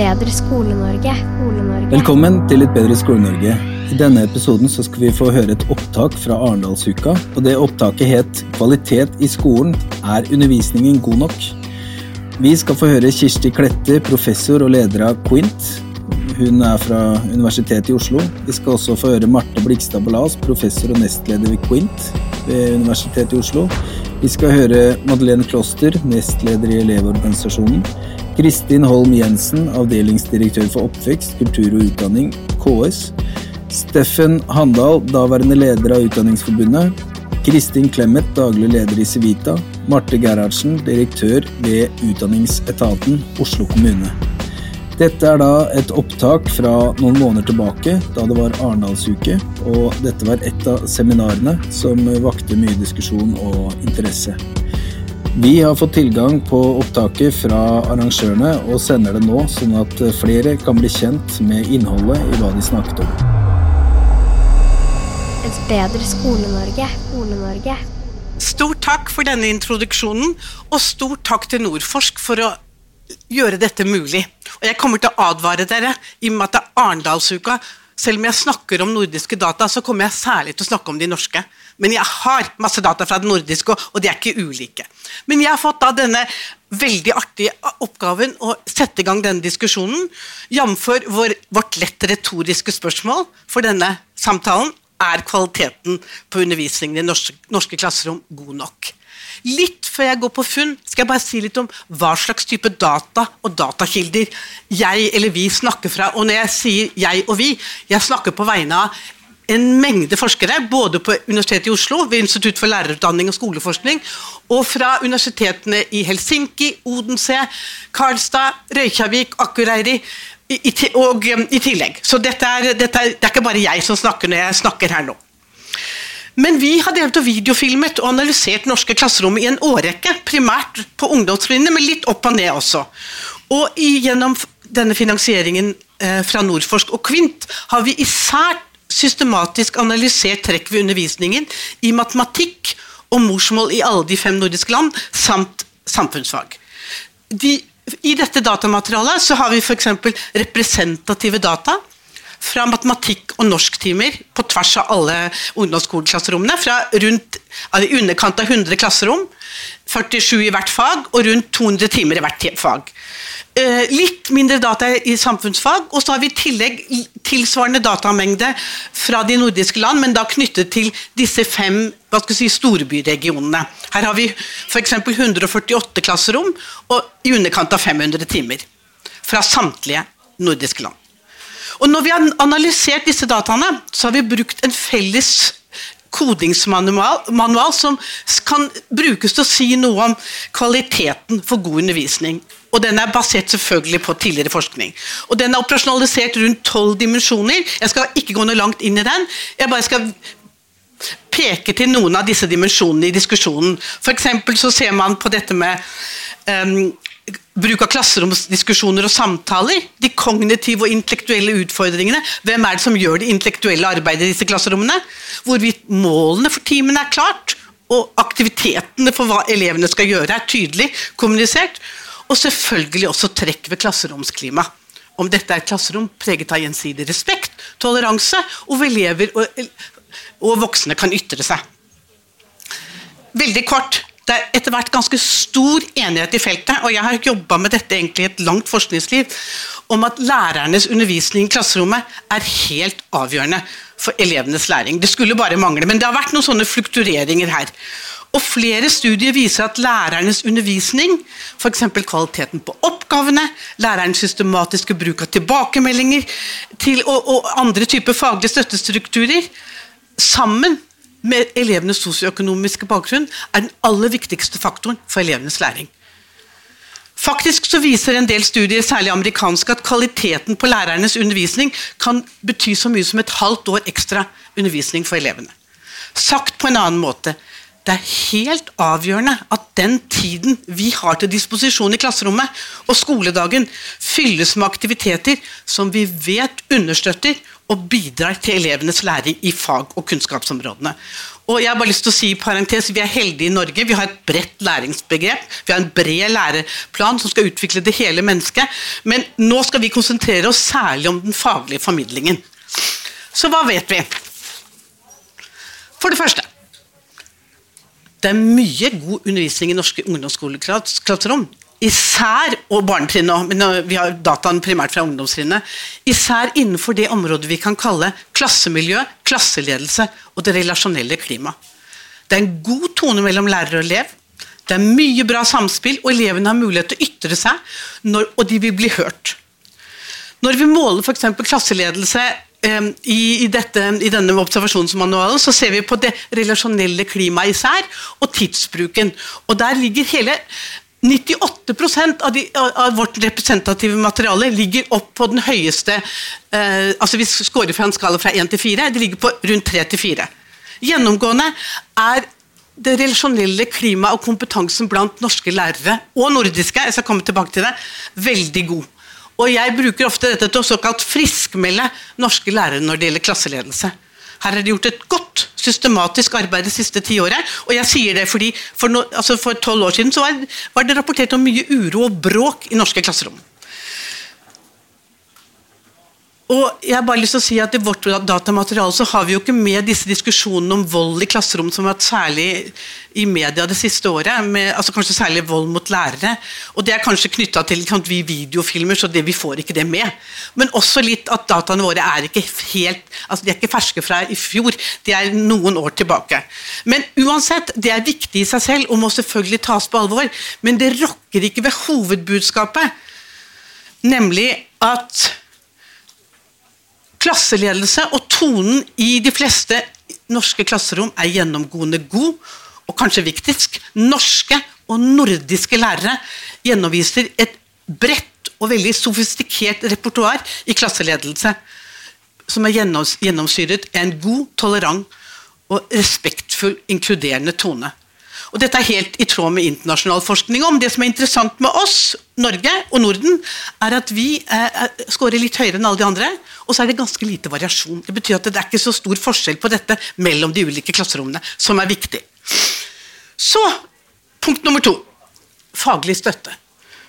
Bedre Skole-Norge. Skole-Norge. Velkommen til Et bedre Skole-Norge. I denne episoden så skal vi få høre et opptak fra Arendalsuka. og Det opptaket het 'Kvalitet i skolen er undervisningen god nok?' Vi skal få høre Kirsti Klette, professor og leder av Quint. Hun er fra Universitetet i Oslo. Vi skal også få høre Marte Blikstad Ballas, professor og nestleder ved Quint ved Universitetet i Oslo. Vi skal høre Madeleine Kloster, nestleder i Elevorganisasjonen. Kristin Holm Jensen, avdelingsdirektør for oppvekst, kultur og utdanning, KS. Steffen Handal, daværende leder av Utdanningsforbundet. Kristin Clemet, daglig leder i Civita. Marte Gerhardsen, direktør ved Utdanningsetaten, Oslo kommune. Dette er da et opptak fra noen måneder tilbake, da det var Arendalsuke. Og dette var et av seminarene som vakte mye diskusjon og interesse. Vi har fått tilgang på opptaket fra arrangørene og sender det nå, sånn at flere kan bli kjent med innholdet i hva de snakket om. Et bedre Skole-Norge. Skole-Norge. Stor takk for denne introduksjonen, og stor takk til Nordforsk for å gjøre dette mulig. Og jeg kommer til å advare dere i og med at det er Arendalsuka. Selv om jeg snakker om nordiske data, så kommer jeg særlig til å snakke om de norske. Men jeg har masse data fra det nordiske, og de er ikke ulike. Men jeg har fått da denne veldig artige oppgaven å sette i gang denne diskusjonen, jf. vårt lett retoriske spørsmål for denne samtalen. Er kvaliteten på undervisningen i norske, norske klasserom god nok? Litt før jeg går på funn, skal jeg bare si litt om hva slags type data og datakilder jeg eller vi snakker fra. Og når jeg sier jeg og vi, jeg snakker på vegne av en mengde forskere, både på Universitetet i Oslo, ved Institutt for lærerutdanning og skoleforskning, og fra universitetene i Helsinki, Odense, Karlstad, Reykjavik, Akureyri i, og um, i tillegg. Så dette er, dette er, det er ikke bare jeg som snakker når jeg snakker her nå. Men vi har drevet og videofilmet og analysert norske klasserom i en årrekke, primært på ungdomstrinnet, men litt opp og ned også. Og gjennom denne finansieringen eh, fra Nordforsk og Kvint har vi især systematisk analysert trekk ved undervisningen i matematikk og morsmål i alle de fem nordiske land, samt samfunnsfag. De, I dette datamaterialet så har vi f.eks. representative data fra matematikk- og norsktimer på tvers av alle ungdomsskoleklasserommene. Fra rundt, i underkant av 100 klasserom, 47 i hvert fag, og rundt 200 timer i hvert fag. Litt mindre data i samfunnsfag, og så har vi i tillegg tilsvarende datamengde fra de nordiske land, men da knyttet til disse fem si, storbyregionene. Her har vi f.eks. 148 klasserom og i underkant av 500 timer. Fra samtlige nordiske land. Og når vi har analysert disse dataene, så har vi brukt en felles kodingsmanual manual som kan brukes til å si noe om kvaliteten for god undervisning. Og den er basert selvfølgelig på tidligere forskning. Og den er operasjonalisert rundt tolv dimensjoner. Jeg skal ikke gå noe langt inn i den. Jeg bare skal peke til noen av disse dimensjonene i diskusjonen. For så ser man på dette med um, bruk av klasseromsdiskusjoner og samtaler, de kognitive og intellektuelle utfordringene. Hvem er det som gjør det intellektuelle arbeidet i disse klasserommene? Hvorvidt målene for timene er klart, og aktivitetene for hva elevene skal gjøre, er tydelig kommunisert. Og selvfølgelig også trekk ved klasseromsklima. Om dette er et klasserom preget av gjensidig respekt, toleranse, og hvor elever og, og voksne kan ytre seg. Veldig kort det er etter hvert ganske stor enighet i feltet, og jeg har jobba med dette egentlig i et langt forskningsliv, om at lærernes undervisning i klasserommet er helt avgjørende for elevenes læring. Det skulle bare mangle, men det har vært noen sånne fluktureringer her. Og Flere studier viser at lærernes undervisning, f.eks. kvaliteten på oppgavene, lærerens systematiske bruk av tilbakemeldinger til, og, og andre typer faglige støttestrukturer, sammen med elevenes sosioøkonomiske bakgrunn er den aller viktigste faktoren for elevenes læring. Faktisk så viser en del studier, særlig amerikanske, at kvaliteten på lærernes undervisning kan bety så mye som et halvt år ekstra undervisning for elevene. Sagt på en annen måte det er helt avgjørende at den tiden vi har til disposisjon i klasserommet, og skoledagen, fylles med aktiviteter som vi vet understøtter og bidrar til elevenes læring i fag- og kunnskapsområdene. Og jeg har bare lyst til å si i parentes, Vi er heldige i Norge. Vi har et bredt læringsbegrep. Vi har en bred læreplan som skal utvikle det hele mennesket. Men nå skal vi konsentrere oss særlig om den faglige formidlingen. Så hva vet vi? For det første det er mye god undervisning i norske ungdomsskoleklasserom. Især, og barnetrinnet men vi har dataen primært fra ungdomstrinnet. Især innenfor det området vi kan kalle klassemiljø, klasseledelse og det relasjonelle klimaet. Det er en god tone mellom lærer og elev. Det er mye bra samspill, og elevene har mulighet til å ytre seg, når, og de vil bli hørt. Når vi måler f.eks. klasseledelse i, i, dette, I, denne observasjonsmanualen så ser vi på det relasjonelle klimaet især, og tidsbruken. Og Der ligger hele 98 av, de, av, vårt representative materiale ligger opp på den høyeste eh, altså Vi scorer fra en skala fra 1 til 4. Det ligger på rundt 3 til 4. Gjennomgående er det relasjonelle klimaet og kompetansen blant norske lærere og nordiske jeg skal komme tilbake til det, veldig god. Og jeg bruker ofte dette til å såkalt friskmelde norske lærere når det gjelder klasseledelse. Her er det gjort et godt, systematisk arbeid det siste tiåret. Og jeg sier det fordi for, no, altså tolv år siden var, var det rapportert om mye uro og bråk i norske klasserom. Og jeg har bare lyst til å si at I vårt datamateriale så har vi jo ikke med disse diskusjonene om vold i klasserom som har vært særlig i media det siste året. Med, altså Kanskje særlig vold mot lærere. Og Det er kanskje knytta til kan vi videofilmer, så det, vi får ikke det med. Men også litt at dataene våre er ikke helt, altså de er ikke ferske fra i fjor. De er noen år tilbake. Men uansett, det er viktig i seg selv og må selvfølgelig tas på alvor. Men det rokker ikke ved hovedbudskapet, nemlig at Klasseledelse og tonen i de fleste norske klasserom er gjennomgående god, og kanskje viktigst, norske og nordiske lærere gjennomviser et bredt og veldig sofistikert repertoar i klasseledelse, som er gjennomsyret en god, tolerant og respektfull, inkluderende tone. Og Dette er helt i tråd med internasjonal forskning. om Det som er interessant med oss, Norge og Norden, er at vi eh, scorer litt høyere enn alle de andre, og så er det ganske lite variasjon. Det betyr at det er ikke så stor forskjell på dette mellom de ulike klasserommene, som er viktig. Så, punkt nummer to. Faglig støtte.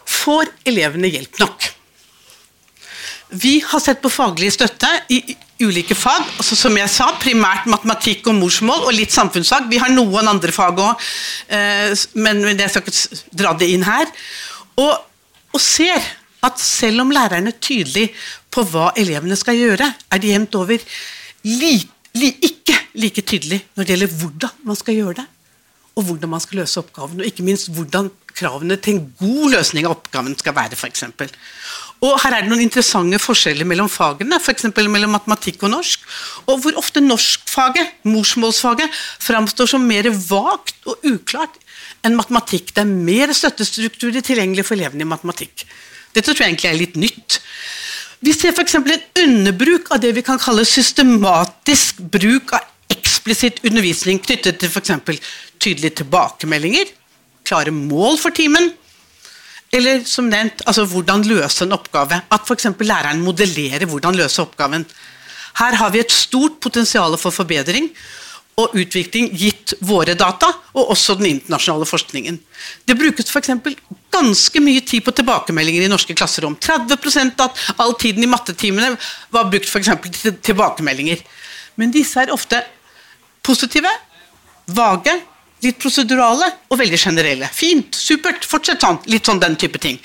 Får elevene hjelp nok? Vi har sett på faglig støtte i ulike fag. Altså, som jeg sa, Primært matematikk og morsmål og litt samfunnsfag. Vi har noen andre fag òg, eh, men jeg skal ikke dra det inn her. Og, og ser at selv om læreren er tydelig på hva elevene skal gjøre, er de jevnt over li, li, ikke like tydelig når det gjelder hvordan man skal gjøre det, og hvordan man skal løse oppgaven, og ikke minst hvordan kravene til en god løsning av oppgaven skal være. Eksempel. Og her er det noen interessante forskjeller mellom fagene, f.eks. mellom matematikk og norsk. Og hvor ofte norskfaget, morsmålsfaget, framstår som mer vagt og uklart enn matematikk. Det er mer støttestrukturer tilgjengelig for elevene i matematikk. Dette tror jeg egentlig er litt nytt. Vi ser f.eks. en underbruk av det vi kan kalle systematisk bruk av eksplisitt undervisning knyttet til f.eks. tydelige tilbakemeldinger, klare mål for timen, eller som nevnt, altså hvordan løse en oppgave. At f.eks. læreren modellerer hvordan løse oppgaven. Her har vi et stort potensial for forbedring og utvikling gitt våre data, og også den internasjonale forskningen. Det brukes f.eks. ganske mye tid på tilbakemeldinger i norske klasserom. 30% av all tiden i mattetimene var brukt for til tilbakemeldinger. Men disse er ofte positive, vage litt prosedurale og veldig generelle. Fint, supert, fortsett sånn. Litt sånn den type ting.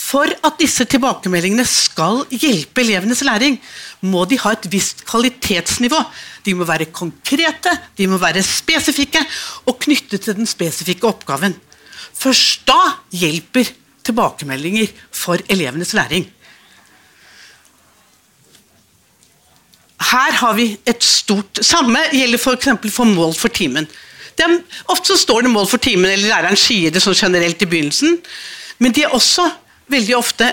For at disse tilbakemeldingene skal hjelpe elevenes læring, må de ha et visst kvalitetsnivå. De må være konkrete, de må være spesifikke og knyttet til den spesifikke oppgaven. Først da hjelper tilbakemeldinger for elevenes læring. Her har vi et stort Samme gjelder f.eks. For, for mål for timen. Er, ofte så står det mål for timen, eller læreren sier det sånn generelt i begynnelsen. Men de er også veldig ofte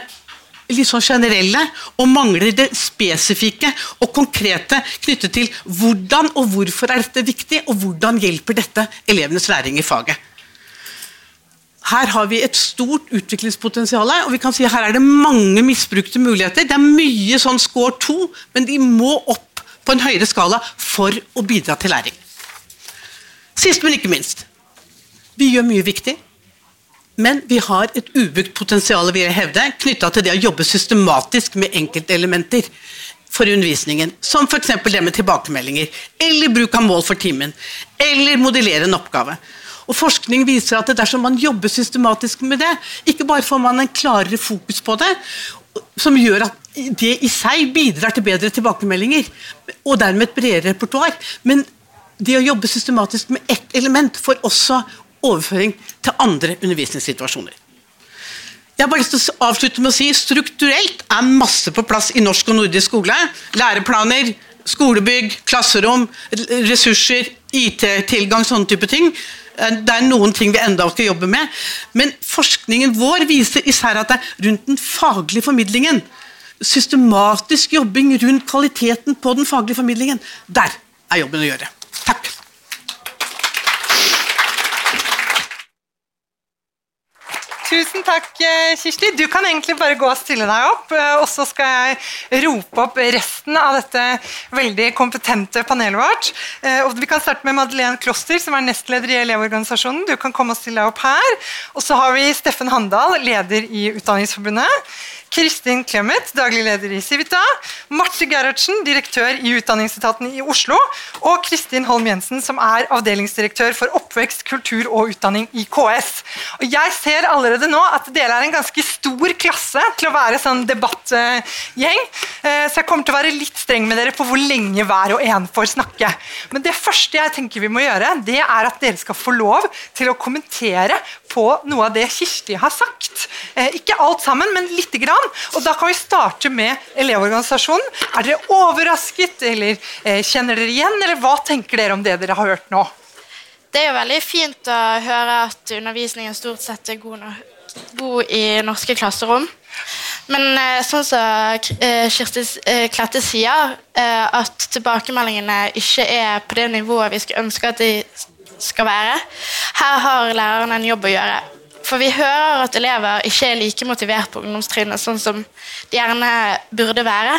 litt sånn generelle og mangler det spesifikke og konkrete knyttet til hvordan og hvorfor er dette viktig, og hvordan hjelper dette elevenes læring i faget. Her har vi et stort utviklingspotensial, og vi kan si her er det mange misbrukte muligheter. Det er mye sånn score 2, men de må opp på en høyere skala for å bidra til læring. Sist, men ikke minst. Vi gjør mye viktig. Men vi har et ubrukt potensial vil jeg hevde, knytta til det å jobbe systematisk med enkeltelementer for undervisningen, som f.eks. det med tilbakemeldinger, eller bruk av mål for timen, eller modellere en oppgave. Og Forskning viser at dersom man jobber systematisk med det, ikke bare får man en klarere fokus på det, som gjør at det i seg bidrar til bedre tilbakemeldinger, og dermed et bredere repertoar, men det å jobbe systematisk med ett element får også overføring til andre undervisningssituasjoner. Jeg har bare lyst til å avslutte med å si Strukturelt er masse på plass i norsk og nordisk skole. Læreplaner, skolebygg, klasserom, ressurser, IT-tilgang, sånne type ting. Det er noen ting vi enda skal jobbe med. Men forskningen vår viser især at det er rundt den faglige formidlingen. Systematisk jobbing rundt kvaliteten på den faglige formidlingen. Der er jobben å gjøre. Takk. Tusen takk, eh, Kirsti. Du kan egentlig bare gå og stille deg opp. Eh, og så skal jeg rope opp resten av dette veldig kompetente panelet vårt. Eh, og Vi kan starte med Madeleine Kloster, som er nestleder i Elevorganisasjonen. Du kan komme og stille deg opp her. Og så har vi Steffen Handal, leder i Utdanningsforbundet. Kristin Clemet, daglig leder i Civita, Marte Gerhardsen, direktør i Utdanningsetaten i Oslo, og Kristin Holm Jensen, som er avdelingsdirektør for oppvekst, kultur og utdanning i KS. Og jeg ser allerede nå at dere er en ganske stor klasse til å være sånn debattgjeng, eh, så jeg kommer til å være litt streng med dere på hvor lenge hver og en får snakke. Men det første jeg tenker vi må gjøre, det er at dere skal få lov til å kommentere på noe av det Kirsti har sagt. Eh, ikke alt sammen, men lite grann. Og Da kan vi starte med Elevorganisasjonen. Er dere overrasket, eller eh, kjenner dere igjen, eller hva tenker dere om det dere har hørt nå? Det er jo veldig fint å høre at undervisningen stort sett er god, god i norske klasserom. Men eh, sånn som eh, Kirsti eh, Klette sier, eh, at tilbakemeldingene ikke er på det nivået vi skulle ønske at de skal være. Her har læreren en jobb å gjøre. For vi hører at elever ikke er like motivert på ungdomstrinnet sånn som de gjerne burde være.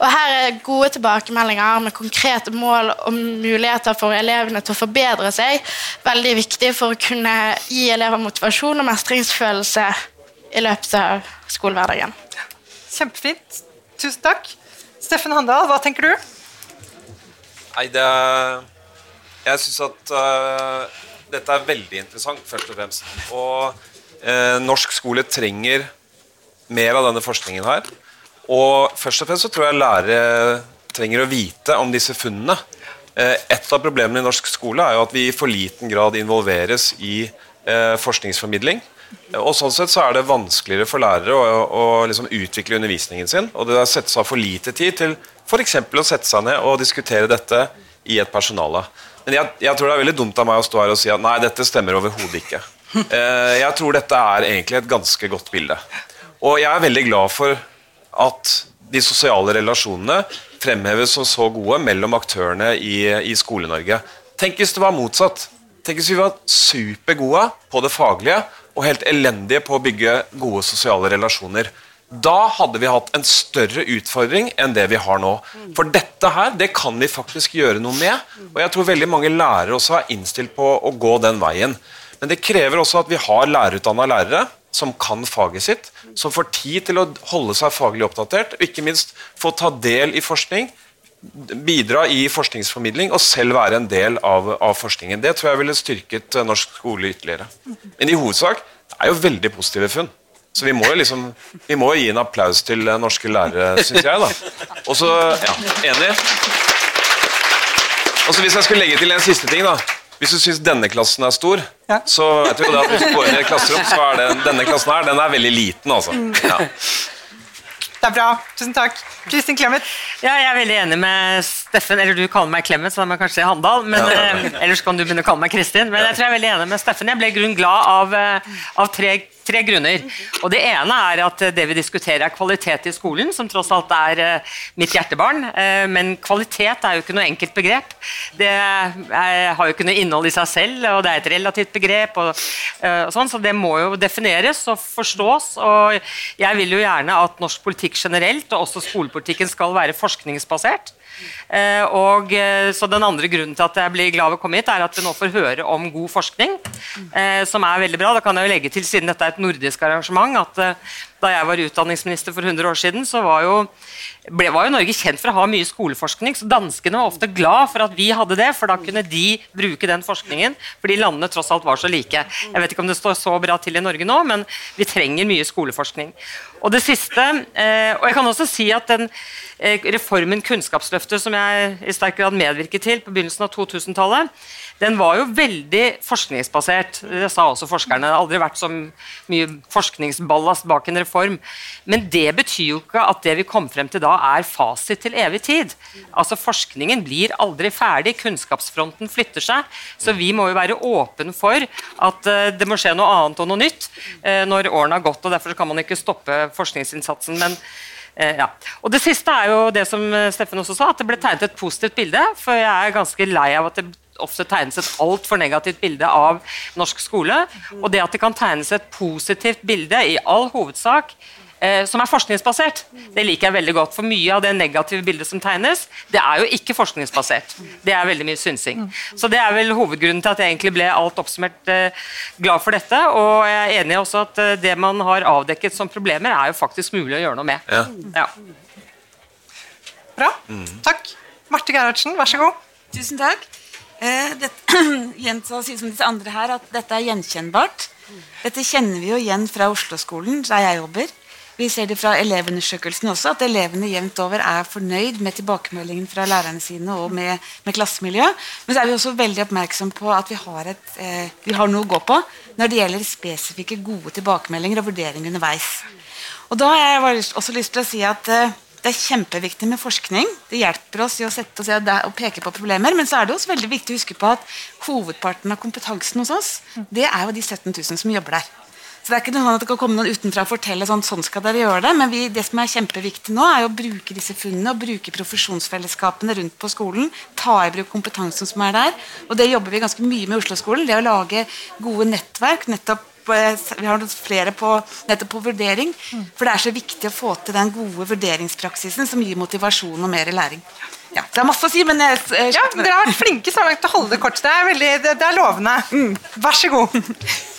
Og Her er gode tilbakemeldinger med konkrete mål og muligheter for elevene til å forbedre seg veldig viktig for å kunne gi elever motivasjon og mestringsfølelse i løpet av skolehverdagen. Kjempefint. Tusen takk. Steffen Handal, hva tenker du? Nei, det Jeg syns at uh dette er veldig interessant, først og fremst. Og uh, norsk skole trenger mer av denne forskningen her. Og først og fremst så tror jeg lærere trenger å vite om disse funnene. Uh, et av problemene i norsk skole er jo at vi i for liten grad involveres i forskningsformidling. Og sånn sett så er det vanskeligere for lærere å, å liksom utvikle undervisningen sin. Og det settes av for lite tid til f.eks. å sette seg ned og diskutere dette i et personale. Men jeg, jeg, tror det er veldig dumt av meg å stå her og si at nei, dette stemmer overhodet ikke. Eh, jeg tror dette er egentlig et ganske godt bilde. Og jeg er veldig glad for at de sosiale relasjonene fremheves som så gode mellom aktørene i, i Skole-Norge. Tenk hvis det var motsatt. Tenk hvis vi var supergode på det faglige og helt elendige på å bygge gode sosiale relasjoner. Da hadde vi hatt en større utfordring enn det vi har nå. For dette her, det kan vi faktisk gjøre noe med. Og jeg tror veldig mange lærere også er innstilt på å gå den veien. Men det krever også at vi har lærerutdanna lærere som kan faget sitt, som får tid til å holde seg faglig oppdatert, og ikke minst få ta del i forskning, bidra i forskningsformidling og selv være en del av, av forskningen. Det tror jeg ville styrket norsk skole ytterligere. Men i hovedsak det er jo veldig positive funn. Så vi må jo liksom Vi må gi en applaus til norske lærere, syns jeg. da. Og så Ja, enig? Og så Hvis jeg skulle legge til en siste ting da, Hvis du syns denne klassen er stor, ja. så vet du jo det at hvis du går inn i et klasserom, så er det, denne klassen her den er veldig liten. altså. Ja. Det er bra. Tusen takk. Kristin Clemet? Ja, jeg er veldig enig med Steffen. Eller du kaller meg Clemet, så da må jeg kanskje si Handal. Men, ja, ja, ja. Eh, ellers kan du begynne å kalle meg Kristin. Men jeg tror jeg er veldig enig med Steffen. Jeg ble grunn glad av, eh, av tre tre grunner. Og Det ene er at det vi diskuterer er kvalitet i skolen, som tross alt er eh, mitt hjertebarn. Eh, men kvalitet er jo ikke noe enkelt begrep. Det er, har jo ikke noe innhold i seg selv, og det er et relativt begrep. Og, eh, og sånn, så det må jo defineres og forstås. og Jeg vil jo gjerne at norsk politikk generelt, og også skolepolitikken, skal være forskningsbasert. Eh, og, eh, så Den andre grunnen til at jeg blir glad ved å komme hit, er at vi nå får høre om god forskning, eh, som er veldig bra. Da kan jeg jo legge til, siden dette er et nordisk arrangement, at da jeg var utdanningsminister for 100 år siden, så var jo, ble, var jo Norge kjent for å ha mye skoleforskning. Så danskene var ofte glad for at vi hadde det, for da kunne de bruke den forskningen. Fordi landene tross alt var så like. Jeg vet ikke om det står så bra til i Norge nå, men vi trenger mye skoleforskning. Og det siste, eh, og jeg kan også si at den eh, reformen Kunnskapsløftet, som jeg i sterk grad medvirket til på begynnelsen av 2000-tallet, den var jo veldig forskningsbasert. Det sa også forskerne. Det har aldri vært så mye forskningsballast bak en reform. Men det betyr jo ikke at det vi kom frem til da, er fasit til evig tid. Altså Forskningen blir aldri ferdig. Kunnskapsfronten flytter seg. Så vi må jo være åpen for at uh, det må skje noe annet og noe nytt uh, når årene har gått. og Derfor kan man ikke stoppe forskningsinnsatsen. men eh, ja. Og Det siste er jo det som Steffen også sa, at det ble tegnet et positivt bilde. For jeg er ganske lei av at det ofte tegnes et altfor negativt bilde av norsk skole. Og det at det kan tegnes et positivt bilde, i all hovedsak, eh, som er forskningsbasert, det liker jeg veldig godt. For mye av det negative bildet som tegnes, det er jo ikke forskningsbasert. Det er veldig mye synsing. Så det er vel hovedgrunnen til at jeg egentlig ble alt oppsummert eh, glad for dette. Og jeg er enig også at eh, det man har avdekket som problemer, er jo faktisk mulig å gjøre noe med. Ja. Ja. Bra. Takk. Marte Gerhardsen, vær så god. Tusen takk. Eh, dette, gjenta sier som disse andre her at dette er gjenkjennbart. Dette kjenner vi jo igjen fra Oslo-skolen, der jeg jobber. Vi ser det fra elevundersøkelsen også, at elevene jevnt over er fornøyd med tilbakemeldingen fra lærerne sine og med, med klassemiljøet. Men så er vi også veldig oppmerksom på at vi har, et, eh, vi har noe å gå på når det gjelder spesifikke, gode tilbakemeldinger og vurdering underveis. Og da har jeg også lyst til å si at eh, det er kjempeviktig med forskning. Det hjelper oss i å sette oss og peke på problemer. Men så er det også veldig viktig å huske på at hovedparten av kompetansen hos oss, det er jo de 17 000 som jobber der. Så det er ikke sånn at det kan komme noen utenfra og fortelle sånn, sånn skal dere gjøre det. Men vi, det som er kjempeviktig nå, er å bruke disse funnene og bruke profesjonsfellesskapene rundt på skolen. Ta i bruk kompetansen som er der. Og det jobber vi ganske mye med i Oslo-skolen. Det å lage gode nettverk nettopp vi har flere på, nettopp på vurdering. For det er så viktig å få til den gode vurderingspraksisen som gir motivasjon og mer læring. Ja, det er masse å si, men jeg, jeg ja, Dere har vært flinke så langt til å holde det kort. Det er, veldig, det, det er lovende. Mm. Vær så god.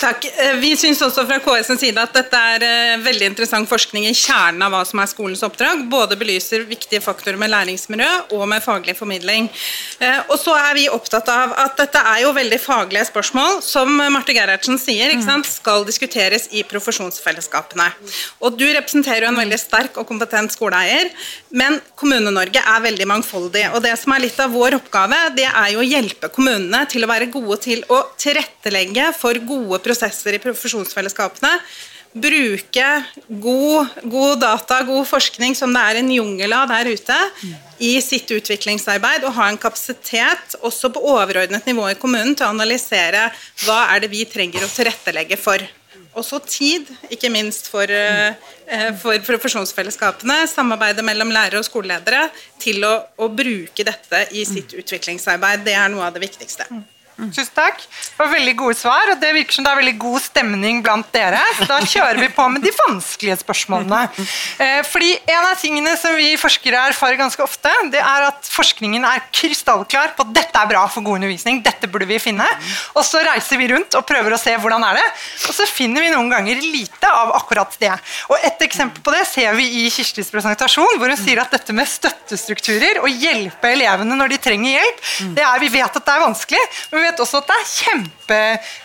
Takk. Eh, vi syns også fra KS' side at dette er eh, veldig interessant forskning i kjernen av hva som er skolens oppdrag. Både belyser viktige faktorer med læringsmiljø og med faglig formidling. Eh, og så er vi opptatt av at dette er jo veldig faglige spørsmål, som Marte Gerhardsen sier, skal diskuteres i profesjonsfellesskapene. Og du representerer jo en veldig sterk og kompetent skoleeier, men Kommune-Norge er veldig mangfoldig. Og det som er litt av vår oppgave, det er jo å hjelpe kommunene til å være gode til å tilrettelegge for gode prosesser i profesjonsfellesskapene. Bruke god, god, data, god forskning som det er en jungel av der ute, i sitt utviklingsarbeid, og ha en kapasitet også på overordnet nivå i kommunen til å analysere hva er det vi trenger å tilrettelegge for. Også tid, ikke minst for, uh, for profesjonsfellesskapene. Samarbeidet mellom lærere og skoleledere til å, å bruke dette i sitt utviklingsarbeid. Det er noe av det viktigste. Tusen takk. Det var veldig gode svar, og det virker som det er veldig god stemning blant dere. Så da kjører vi på med de vanskelige spørsmålene. Eh, fordi En av tingene som vi forskere erfarer ganske ofte, det er at forskningen er krystallklar på at dette er bra for god undervisning, dette burde vi finne. Og så reiser vi rundt og prøver å se hvordan er det og så finner vi noen ganger lite av akkurat det. Og Et eksempel på det ser vi i Kirstis presentasjon, hvor hun sier at dette med støttestrukturer og hjelpe elevene når de trenger hjelp, det er, vi vet at det er vanskelig. men vi vet også at det er, kjempe,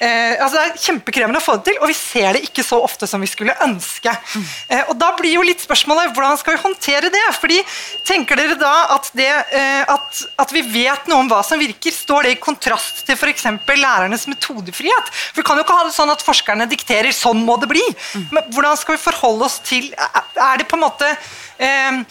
eh, altså det er kjempekrevende å få det til, og vi ser det ikke så ofte som vi skulle ønske. Mm. Eh, og Da blir jo litt spørsmålet hvordan skal vi håndtere det? Fordi Tenker dere da at, det, eh, at, at vi vet noe om hva som virker, står det i kontrast til f.eks. lærernes metodefrihet? For Vi kan jo ikke ha det sånn at forskerne dikterer 'sånn må det bli'. Men hvordan skal vi forholde oss til Er det på en måte en,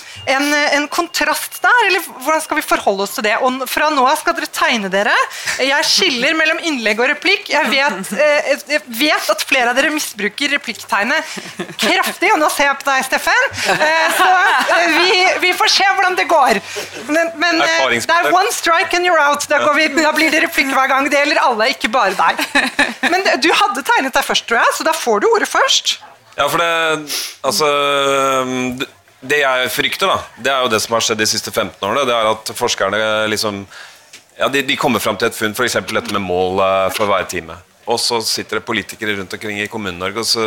en, kontrast der, eller hvordan skal vi forholde oss til det? Og fra nå av skal dere tegne dere. Jeg skiller mellom innlegg og replikk. Jeg vet, eh, jeg vet at flere av dere misbruker replikktegnet kraftig, og nå ser jeg på deg, Steffen. Eh, så eh, vi, vi, får se hvordan det går. Men, men det er one strike and you're out. Da, vi, da blir det replikk hver gang. Det gjelder alle, ikke bare deg. Men du hadde tegnet deg først, tror jeg, så da får du ordet først. Ja, for det Altså Det jeg frykter, da, det er jo det som har skjedd de siste 15 årene. Det er at forskerne liksom ja, de, de kommer fram til et funn, f.eks. dette med mål for hver time. Og så sitter det politikere rundt omkring i Kommune-Norge og så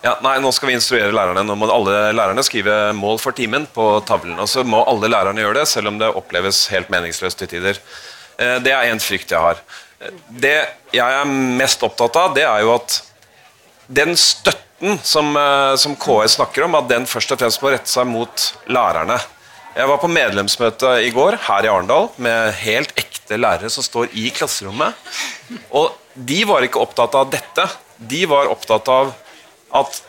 ja, nei, nå skal vi instruere lærerne. Nå må alle lærerne skrive mål for timen på tavlen. Og så må alle lærerne gjøre det, selv om det oppleves helt meningsløst til tider. Uh, det er en frykt jeg har. Det jeg er mest opptatt av, det er jo at den støtten som, uh, som KS snakker om, at den først og fremst må rette seg mot lærerne. Jeg var på medlemsmøte i går her i Arendal med helt ekte lærere som står i klasserommet. Og de var ikke opptatt av dette. De var opptatt av at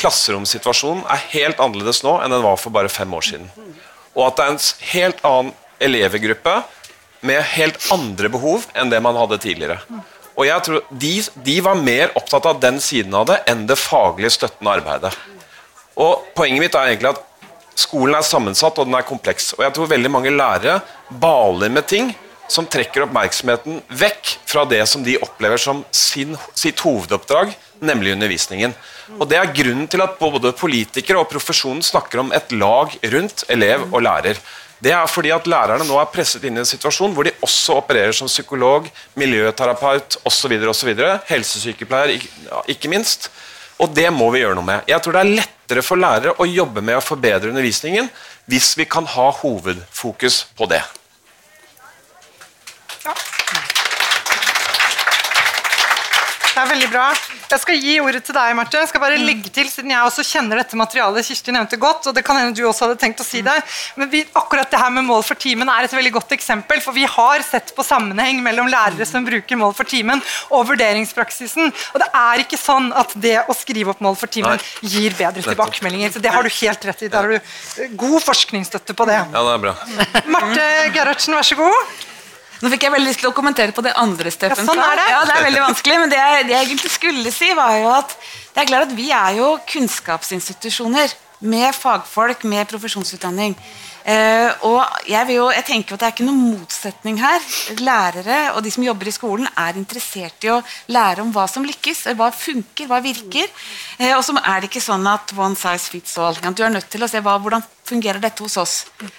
klasseromssituasjonen er helt annerledes nå enn den var for bare fem år siden. Og at det er en helt annen elevgruppe med helt andre behov enn det man hadde tidligere. Og jeg tror de, de var mer opptatt av den siden av det enn det faglige støttende arbeidet. Og Poenget mitt er egentlig at Skolen er sammensatt og den er kompleks. Og jeg tror veldig mange lærere baler med ting som trekker oppmerksomheten vekk fra det som de opplever som sin, sitt hovedoppdrag, nemlig undervisningen. Og Det er grunnen til at både politikere og profesjonen snakker om et lag rundt elev og lærer. Det er fordi at lærerne nå er presset inn i en situasjon hvor de også opererer som psykolog, miljøterapeut osv., helsesykepleier ikke minst. Og det må vi gjøre noe med. Jeg tror det er lettere for lærere å jobbe med å forbedre undervisningen hvis vi kan ha hovedfokus på det. Ja. Det er veldig bra. Jeg skal gi ordet til deg, Marte. Jeg skal bare legge til, siden jeg også kjenner dette materialet Kirsti nevnte godt, og det kan hende du også hadde tenkt å si det, men vi, akkurat det her med mål for timen er et veldig godt eksempel, for vi har sett på sammenheng mellom lærere som bruker mål for timen, og vurderingspraksisen. Og det er ikke sånn at det å skrive opp mål for timen Nei. gir bedre tilbakemeldinger. Så det har du helt rett i. Der har du god forskningsstøtte på det. Ja, det er bra. Marte Gerhardsen, vær så god. Nå fikk jeg veldig lyst til å kommentere på det andre Steffen ja, sånn er det. Ja, det er veldig vanskelig, men det jeg, det jeg egentlig skulle si, var jo at det er klart at vi er jo kunnskapsinstitusjoner med fagfolk med profesjonsutdanning. Uh, og jeg, jo, jeg, tenker at Det er ikke noen motsetning her. Lærere og de som jobber i skolen, er interessert i å lære om hva som lykkes. Hva funker, hva virker. Uh, og så er det ikke sånn at one size fits all. Du er nødt til å se hva, hvordan fungerer dette hos oss.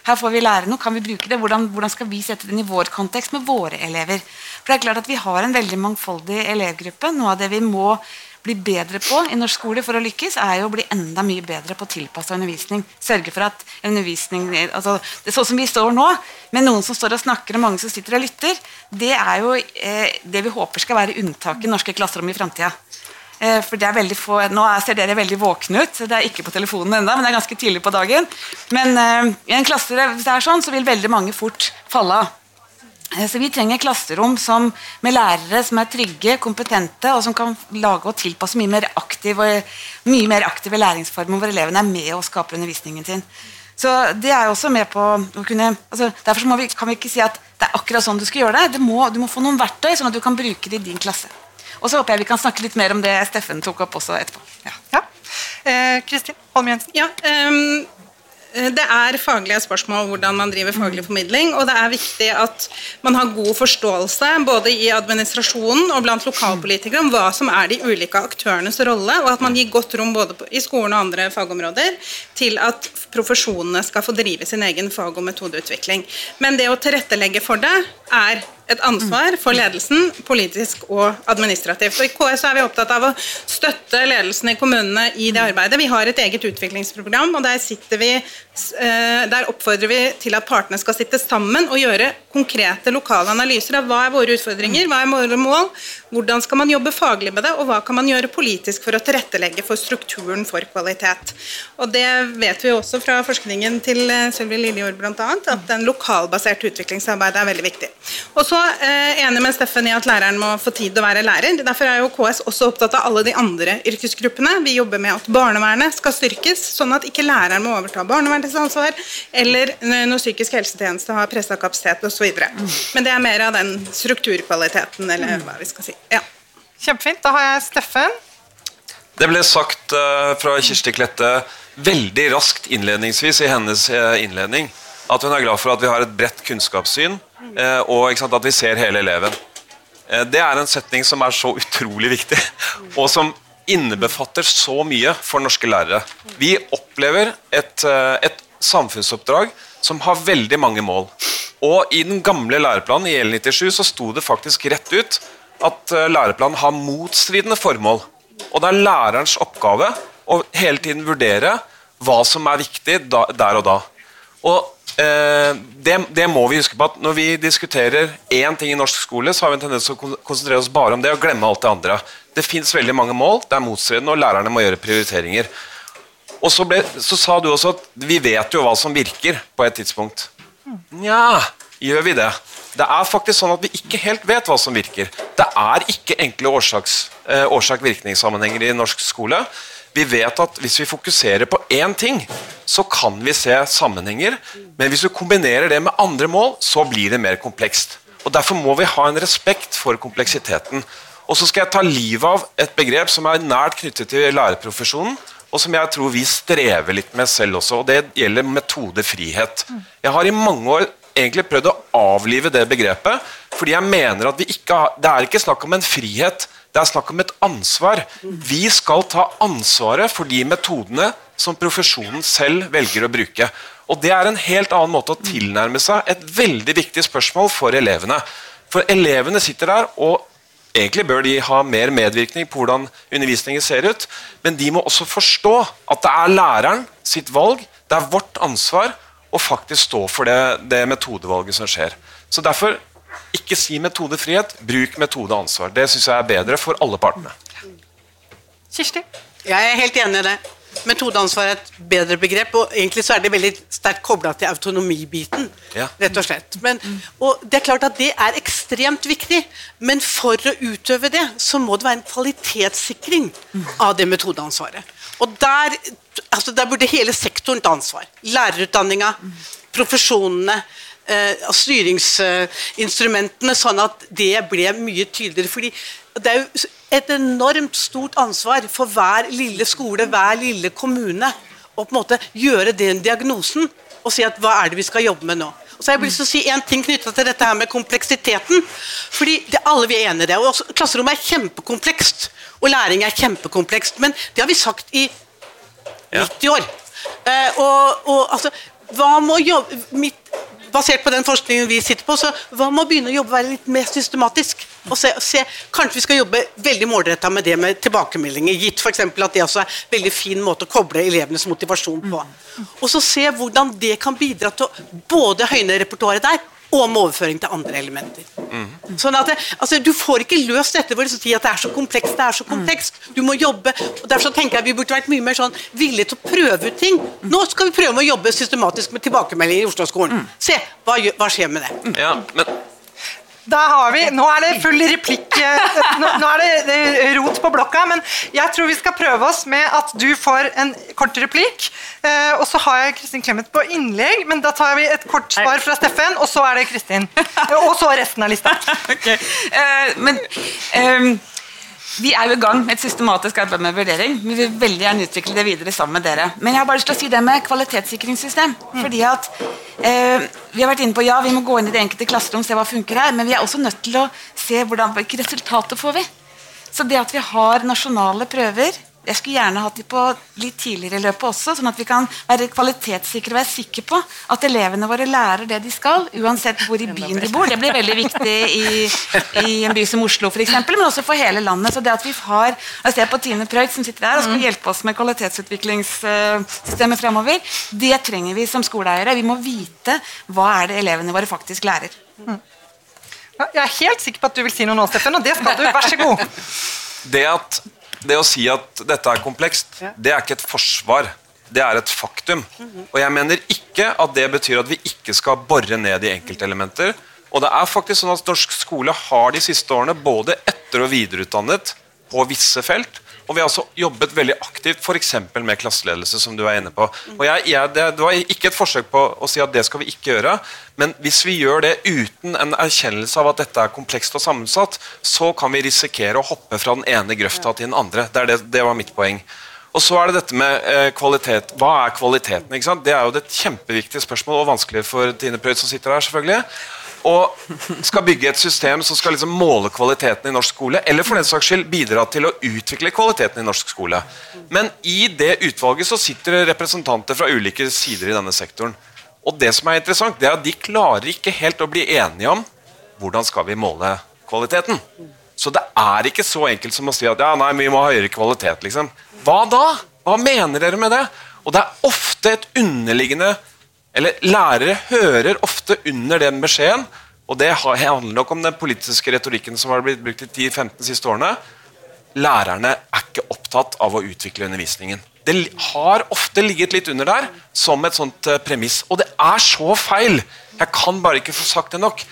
Her får vi lære noe, kan vi bruke det? Hvordan, hvordan skal vi sette det i vår kontekst med våre elever? For det er klart at Vi har en veldig mangfoldig elevgruppe. Noe av det vi må bli bedre på i norsk skole for å lykkes, er jo å bli enda mye bedre på tilpassa undervisning. Sørge for at undervisning altså, Sånn som vi står nå, med noen som står og snakker, og mange som sitter og lytter, det er jo eh, det vi håper skal være unntaket i norske klasserom i framtida. Eh, for det er veldig få, Nå ser dere veldig våkne ut. Det er ikke på telefonen ennå, men det er ganske tidlig på dagen. Men eh, i en klasse hvis det er sånn, så vil veldig mange fort falle av. Eh, så Vi trenger klasserom som, med lærere som er trygge, kompetente, og som kan lage og tilpasse mye mer, aktive, mye mer aktive læringsformer hvor elevene er med og skaper undervisningen sin. Så det er også med på å kunne, altså Derfor vi, kan vi ikke si at det er akkurat sånn du skal gjøre det. Du må, du må få noen verktøy, sånn at du kan bruke det i din klasse. Og så håper jeg vi kan snakke litt mer om det Steffen tok opp også etterpå. Ja. ja. Eh, Kristin Holm Jensen. Ja, um det er faglige spørsmål hvordan man driver faglig formidling, og det er viktig at man har god forståelse både i administrasjonen og blant lokalpolitikere om hva som er de ulike aktørenes rolle, og at man gir godt rom både i skolen og andre fagområder til at profesjonene skal få drive sin egen fag- og metodeutvikling. Men det å tilrettelegge for det er et ansvar for ledelsen, politisk og administrativt. Og I KS er vi opptatt av å støtte ledelsen i kommunene i det arbeidet. Vi har et eget utviklingsprogram, og der, vi, eh, der oppfordrer vi til at partene skal sitte sammen og gjøre konkrete lokale analyser av hva er våre utfordringer, hva er våre mål, hvordan skal man jobbe faglig med det, og hva kan man gjøre politisk for å tilrettelegge for strukturen for kvalitet. Og Det vet vi også fra forskningen til eh, Sylvi Lillejord bl.a., at den lokalbaserte utviklingsarbeidet er veldig viktig. Og så eh, enig med Steffen i at læreren må få tid til å være lærer. Derfor er jo KS også opptatt av alle de andre yrkesgruppene. Vi jobber med at barnevernet skal styrkes, sånn at ikke læreren må overta barnevernets ansvar, eller når psykisk helsetjeneste har pressa kapasitet osv. Men det er mer av den strukturkvaliteten, eller hva vi skal si. Ja. Kjempefint. Da har jeg Steffen. Det ble sagt eh, fra Kirsti Klette veldig raskt innledningsvis i hennes eh, innledning at hun er glad for at vi har et bredt kunnskapssyn, eh, og sant, at vi ser hele eleven. Eh, det er en setning som er så utrolig viktig, og som innebefatter så mye for norske lærere. Vi opplever et, eh, et samfunnsoppdrag som har veldig mange mål. Og i den gamle læreplanen i L97 så sto det faktisk rett ut at læreplanen har motstridende formål. Og det er lærerens oppgave å hele tiden vurdere hva som er viktig der og da. Og det, det, må vi huske på at Når vi diskuterer én ting i norsk skole, så har vi en tendens til å konsentrere oss bare om det og glemme alt det andre. Det fins mange mål, det er motstridende, og lærerne må gjøre prioriteringer. Og så, ble, så, sa du også at vi vet jo hva som virker, på et tidspunkt. Nja, gjør vi det? Det er faktisk sånn at vi ikke helt vet hva som virker. Det er ikke enkle eh, årsak-virkningssammenhenger i norsk skole. Vi vet at hvis vi fokuserer på én ting, så kan vi se sammenhenger. Men hvis vi kombinerer det med andre mål, så blir det mer komplekst. Og Derfor må vi ha en respekt for kompleksiteten. Og så skal jeg ta livet av et begrep som er nært knyttet til lærerprofesjonen, og som jeg tror vi strever litt med selv også, og det gjelder metodefrihet. Jeg har i mange år egentlig prøvd å avlive det begrepet, fordi jeg mener at vi ikke har, det er ikke snakk om en frihet det er snakk om et ansvar. Vi skal ta ansvaret for de metodene som profesjonen selv velger å bruke. Og Det er en helt annen måte å tilnærme seg et veldig viktig spørsmål for elevene. For elevene sitter der, og egentlig bør de ha mer medvirkning på hvordan undervisningen ser ut, men de må også forstå at det er læreren sitt valg, det er vårt ansvar å faktisk stå for det, det metodevalget som skjer. Så Derfor ikke si metodefrihet, bruk metodeansvar. Det syns jeg er bedre for alle partene. Kirsti? Jeg er helt enig i det. Metodeansvar er et bedre begrep, og egentlig så er det veldig sterkt kobla til autonomibiten. Ja. rett og slett. Men, og det er klart at det er ekstremt viktig, men for å utøve det, så må det være en kvalitetssikring av det metodeansvaret. Og der, altså der burde hele sektoren ta ansvar. Lærerutdanninga, profesjonene, eh, styringsinstrumentene, sånn at det ble mye tydeligere. fordi det er jo et enormt stort ansvar for hver lille skole, hver lille kommune, å på en måte gjøre den diagnosen og si at hva er det vi skal jobbe med nå. Og så har jeg lyst til å si en ting knytta til dette her med kompleksiteten. fordi det alle vi er enige i det, og Klasserommet er kjempekomplekst, og læring er kjempekomplekst. Men det har vi sagt i 90 år. Eh, og, og altså, hva må jobbe, mitt, basert på den forskningen vi sitter på, så hva med å begynne å jobbe være litt mer systematisk? Og se, se, Kanskje vi skal jobbe veldig målretta med det med tilbakemeldinger, gitt f.eks. at det også er en veldig fin måte å koble elevenes motivasjon på. Og så se hvordan det kan bidra til å både høyne repertoaret der, og med overføring til andre elementer. Mm. Sånn at det, altså, Du får ikke løst dette ved å si at det er så komplekst. det er så komplekst. Du må jobbe. og Derfor tenker jeg vi burde vært mye mer sånn villige til å prøve ut ting. Nå skal vi prøve å jobbe systematisk med tilbakemeldinger i Oslo-skolen. Se, hva, hva, skjer med det? Ja, men da har vi, Nå er det full replikk. Eh, nå, nå er det, rot på blokka, men jeg tror vi skal prøve oss med at du får en kort replikk. Eh, og så har jeg Kristin Clemet på innlegg, men da tar vi et kort svar fra Steffen, og så er det Kristin. Og så resten av lista. okay. Uh, men um vi er jo i gang med et systematisk arbeid med vurdering. Vi vil veldig gjerne utvikle det videre sammen med dere. Men jeg har bare lyst til å si det med kvalitetssikringssystem. Mm. fordi at eh, Vi har vært inne på ja, vi må gå inn i det enkelte klasserom se hva funker her, men vi er også nødt til å se hvordan, hvilke resultater får vi. Så det at vi har nasjonale prøver jeg skulle gjerne hatt de på litt tidligere i løpet også, sånn at vi kan være kvalitetssikre og være sikre på at elevene våre lærer det de skal, uansett hvor i byen de bor. Det blir veldig viktig i, i en by som Oslo, for eksempel, men også for hele landet. Så det at vi har Jeg ser på Tine Preut som sitter der og skal mm. hjelpe oss med kvalitetsutviklingssystemet fremover. Det trenger vi som skoleeiere. Vi må vite hva er det elevene våre faktisk lærer. Mm. Jeg er helt sikker på at du vil si noe nå, Steffen, og det skal du. Vær så god. Det at det å si at dette er komplekst, det er ikke et forsvar. Det er et faktum. Og jeg mener ikke at det betyr at vi ikke skal bore ned i enkeltelementer. Og det er faktisk sånn at Norsk skole har de siste årene både etter- og videreutdannet på visse felt. Og vi har også jobbet veldig aktivt f.eks. med klasseledelse, som du er inne på. Og jeg, jeg, det, det var ikke et forsøk på å si at det skal vi ikke gjøre, men hvis vi gjør det uten en erkjennelse av at dette er komplekst og sammensatt, så kan vi risikere å hoppe fra den ene grøfta til den andre. Det, det, det var mitt poeng. Og så er det dette med eh, kvalitet. Hva er kvaliteten? Det er jo et kjempeviktig spørsmål, og vanskelig for Tine Prøyd som sitter her. selvfølgelig og skal bygge et system som skal liksom måle kvaliteten i norsk skole, eller for den saks skyld bidra til å utvikle kvaliteten i norsk skole. Men i det utvalget så sitter det representanter fra ulike sider i denne sektoren. Og det som er interessant, det er at de klarer ikke helt å bli enige om hvordan skal vi måle kvaliteten. Så det er ikke så enkelt som å si at ja, nei, vi må ha høyere kvalitet. liksom. Hva da? Hva mener dere med det? Og det er ofte et underliggende eller lærere hører ofte under den beskjeden, og det handler nok om den politiske retorikken som har blitt brukt de 10-15 siste årene. Lærerne er ikke opptatt av å utvikle undervisningen. Det har ofte ligget litt under der som et sånt eh, premiss. Og det er så feil! Jeg kan bare ikke få sagt det nok.